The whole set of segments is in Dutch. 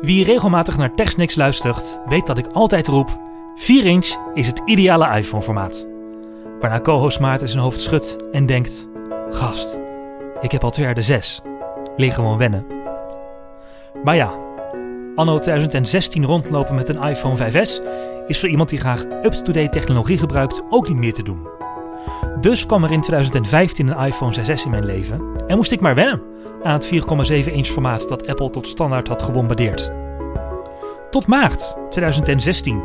Wie regelmatig naar TechSnacks luistert, weet dat ik altijd roep: 4 inch is het ideale iPhone-formaat. Waarna co-host Maarten zijn hoofd schudt en denkt: Gast, ik heb al twee jaar de 6. Leer gewoon wennen. Maar ja, anno 2016 rondlopen met een iPhone 5S is voor iemand die graag up-to-date technologie gebruikt ook niet meer te doen. Dus kwam er in 2015 een iPhone 6S in mijn leven en moest ik maar wennen aan het 4,7 inch formaat dat Apple tot standaard had gebombardeerd. Tot maart 2016.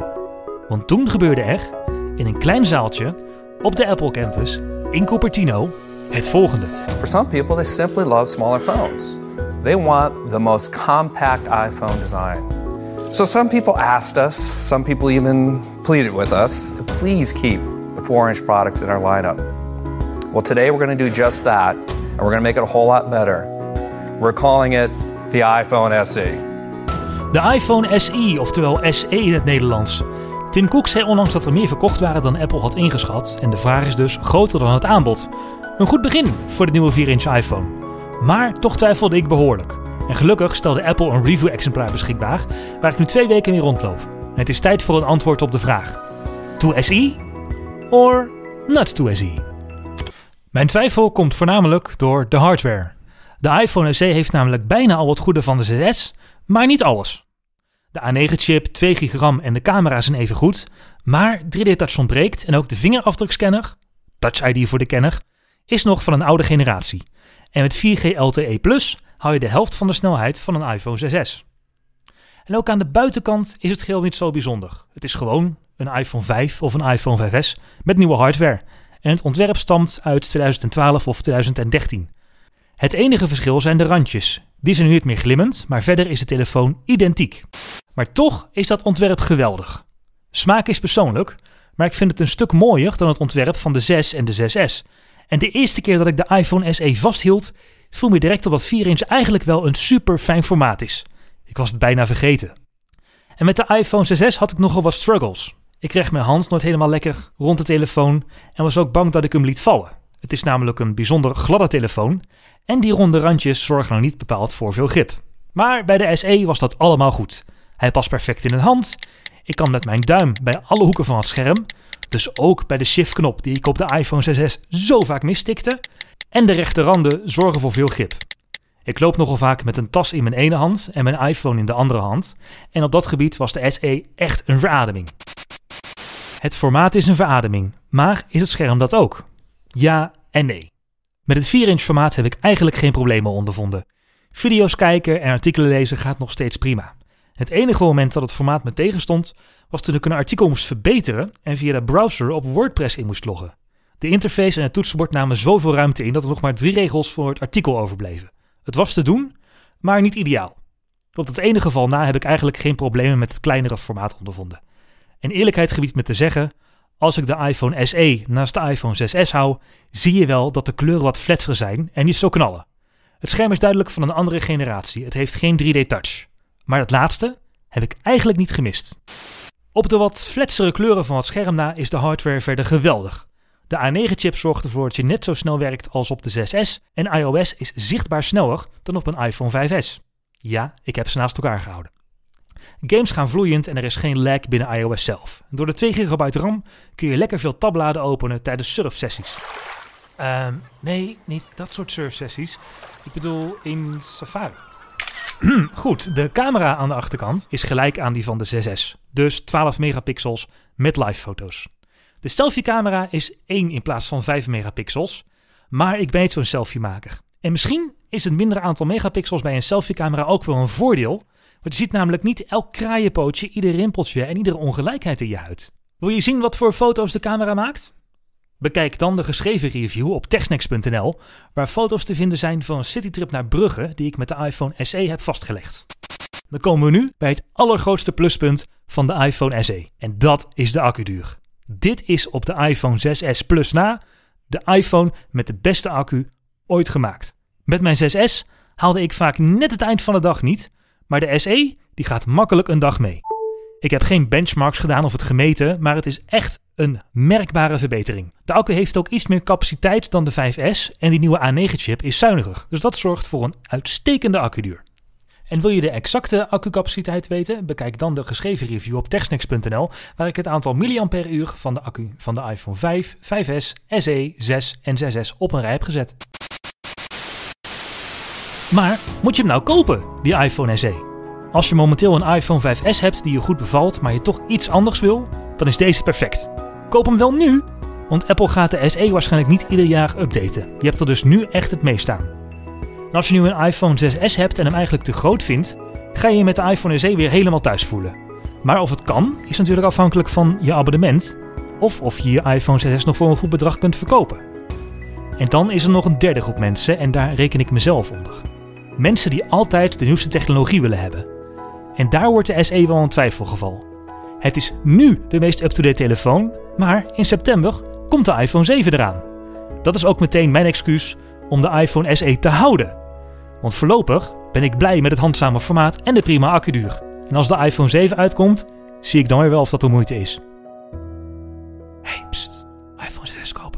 Want toen gebeurde er, in een klein zaaltje, op de Apple Campus in Cupertino, het volgende. For some people, they simply love smaller phones. They want the most compact iPhone design. So some people asked us, some people even pleaded with us to please keep the 4 inch products in our lineup. Well, today we're going to do just that, we're going to make it a whole lot better. We're calling it the iPhone SE. De iPhone SE, oftewel SE in het Nederlands. Tim Cook zei onlangs dat er meer verkocht waren dan Apple had ingeschat en de vraag is dus groter dan het aanbod. Een goed begin voor de nieuwe 4-inch iPhone. Maar toch twijfelde ik behoorlijk. En gelukkig stelde Apple een review-exemplaar beschikbaar waar ik nu twee weken mee rondloop. Het is tijd voor een antwoord op de vraag: To SE or not to SE? Mijn twijfel komt voornamelijk door de hardware. De iPhone SE heeft namelijk bijna al het goede van de 6S, maar niet alles. De A9-chip, 2 GB RAM en de camera zijn even goed, maar 3D-touch ontbreekt en ook de vingerafdrukscanner, Touch ID voor de kenner, is nog van een oude generatie. En met 4G LTE Plus hou je de helft van de snelheid van een iPhone 6S. En ook aan de buitenkant is het geheel niet zo bijzonder. Het is gewoon een iPhone 5 of een iPhone 5S met nieuwe hardware. En het ontwerp stamt uit 2012 of 2013. Het enige verschil zijn de randjes. Die zijn nu niet meer glimmend, maar verder is de telefoon identiek. Maar toch is dat ontwerp geweldig. Smaak is persoonlijk, maar ik vind het een stuk mooier dan het ontwerp van de 6 en de 6S. En de eerste keer dat ik de iPhone SE vasthield, viel me direct op dat 4 inch eigenlijk wel een super fijn formaat is. Ik was het bijna vergeten. En met de iPhone 6S had ik nogal wat struggles. Ik kreeg mijn hand nooit helemaal lekker rond de telefoon en was ook bang dat ik hem liet vallen. Het is namelijk een bijzonder gladde telefoon en die ronde randjes zorgen nog niet bepaald voor veel grip. Maar bij de SE was dat allemaal goed. Hij past perfect in een hand. Ik kan met mijn duim bij alle hoeken van het scherm, dus ook bij de shift-knop die ik op de iPhone 6S zo vaak misstikte. En de rechte randen zorgen voor veel grip. Ik loop nogal vaak met een tas in mijn ene hand en mijn iPhone in de andere hand. En op dat gebied was de SE echt een verademing. Het formaat is een verademing, maar is het scherm dat ook? Ja en nee. Met het 4-inch formaat heb ik eigenlijk geen problemen ondervonden. Video's kijken en artikelen lezen gaat nog steeds prima. Het enige moment dat het formaat me tegenstond, was toen ik een artikel moest verbeteren en via de browser op WordPress in moest loggen. De interface en het toetsenbord namen zoveel ruimte in dat er nog maar drie regels voor het artikel overbleven. Het was te doen, maar niet ideaal. Tot het ene geval na heb ik eigenlijk geen problemen met het kleinere formaat ondervonden. En eerlijkheid gebied me te zeggen, als ik de iPhone SE naast de iPhone 6S hou, zie je wel dat de kleuren wat fletser zijn en niet zo knallen. Het scherm is duidelijk van een andere generatie. Het heeft geen 3D touch. Maar het laatste heb ik eigenlijk niet gemist. Op de wat fletsere kleuren van het scherm na is de hardware verder geweldig. De A9-chip zorgt ervoor dat je net zo snel werkt als op de 6S en iOS is zichtbaar sneller dan op een iPhone 5S. Ja, ik heb ze naast elkaar gehouden. Games gaan vloeiend en er is geen lag binnen iOS zelf. Door de 2 GB RAM kun je lekker veel tabbladen openen tijdens surfsessies. Ehm nee, niet dat soort surfsessies. Ik bedoel in Safari. Goed, de camera aan de achterkant is gelijk aan die van de 6S. Dus 12 megapixels met live foto's. De selfie-camera is 1 in plaats van 5 megapixels. Maar ik ben niet zo'n selfie-maker. En misschien is het mindere aantal megapixels bij een selfie-camera ook wel een voordeel. Want je ziet namelijk niet elk kraaienpootje, ieder rimpeltje en iedere ongelijkheid in je huid. Wil je zien wat voor foto's de camera maakt? Bekijk dan de geschreven review op techsnacks.nl, waar foto's te vinden zijn van een citytrip naar Brugge die ik met de iPhone SE heb vastgelegd. Dan komen we nu bij het allergrootste pluspunt van de iPhone SE. En dat is de accuduur. Dit is op de iPhone 6S Plus na de iPhone met de beste accu ooit gemaakt. Met mijn 6S haalde ik vaak net het eind van de dag niet, maar de SE die gaat makkelijk een dag mee. Ik heb geen benchmarks gedaan of het gemeten, maar het is echt een merkbare verbetering. De accu heeft ook iets meer capaciteit dan de 5S en die nieuwe A9-chip is zuiniger, dus dat zorgt voor een uitstekende accuduur. En wil je de exacte accupaciteit weten? Bekijk dan de geschreven review op techsnacks.nl, waar ik het aantal milliampère-uur van de accu van de iPhone 5, 5S, SE, 6 en 6S op een rij heb gezet. Maar moet je hem nou kopen, die iPhone SE? Als je momenteel een iPhone 5S hebt die je goed bevalt, maar je toch iets anders wil, dan is deze perfect. Koop hem wel nu, want Apple gaat de SE waarschijnlijk niet ieder jaar updaten. Je hebt er dus nu echt het mee staan. En als je nu een iPhone 6S hebt en hem eigenlijk te groot vindt, ga je je met de iPhone SE weer helemaal thuis voelen. Maar of het kan, is natuurlijk afhankelijk van je abonnement of of je je iPhone 6S nog voor een goed bedrag kunt verkopen. En dan is er nog een derde groep mensen en daar reken ik mezelf onder. Mensen die altijd de nieuwste technologie willen hebben. En daar wordt de SE wel een twijfelgeval. Het is nu de meest up-to-date telefoon, maar in september komt de iPhone 7 eraan. Dat is ook meteen mijn excuus om de iPhone SE te houden. Want voorlopig ben ik blij met het handzame formaat en de prima accuduur. En als de iPhone 7 uitkomt, zie ik dan weer wel of dat de moeite is. Hey, pst, iPhone 6 kopen.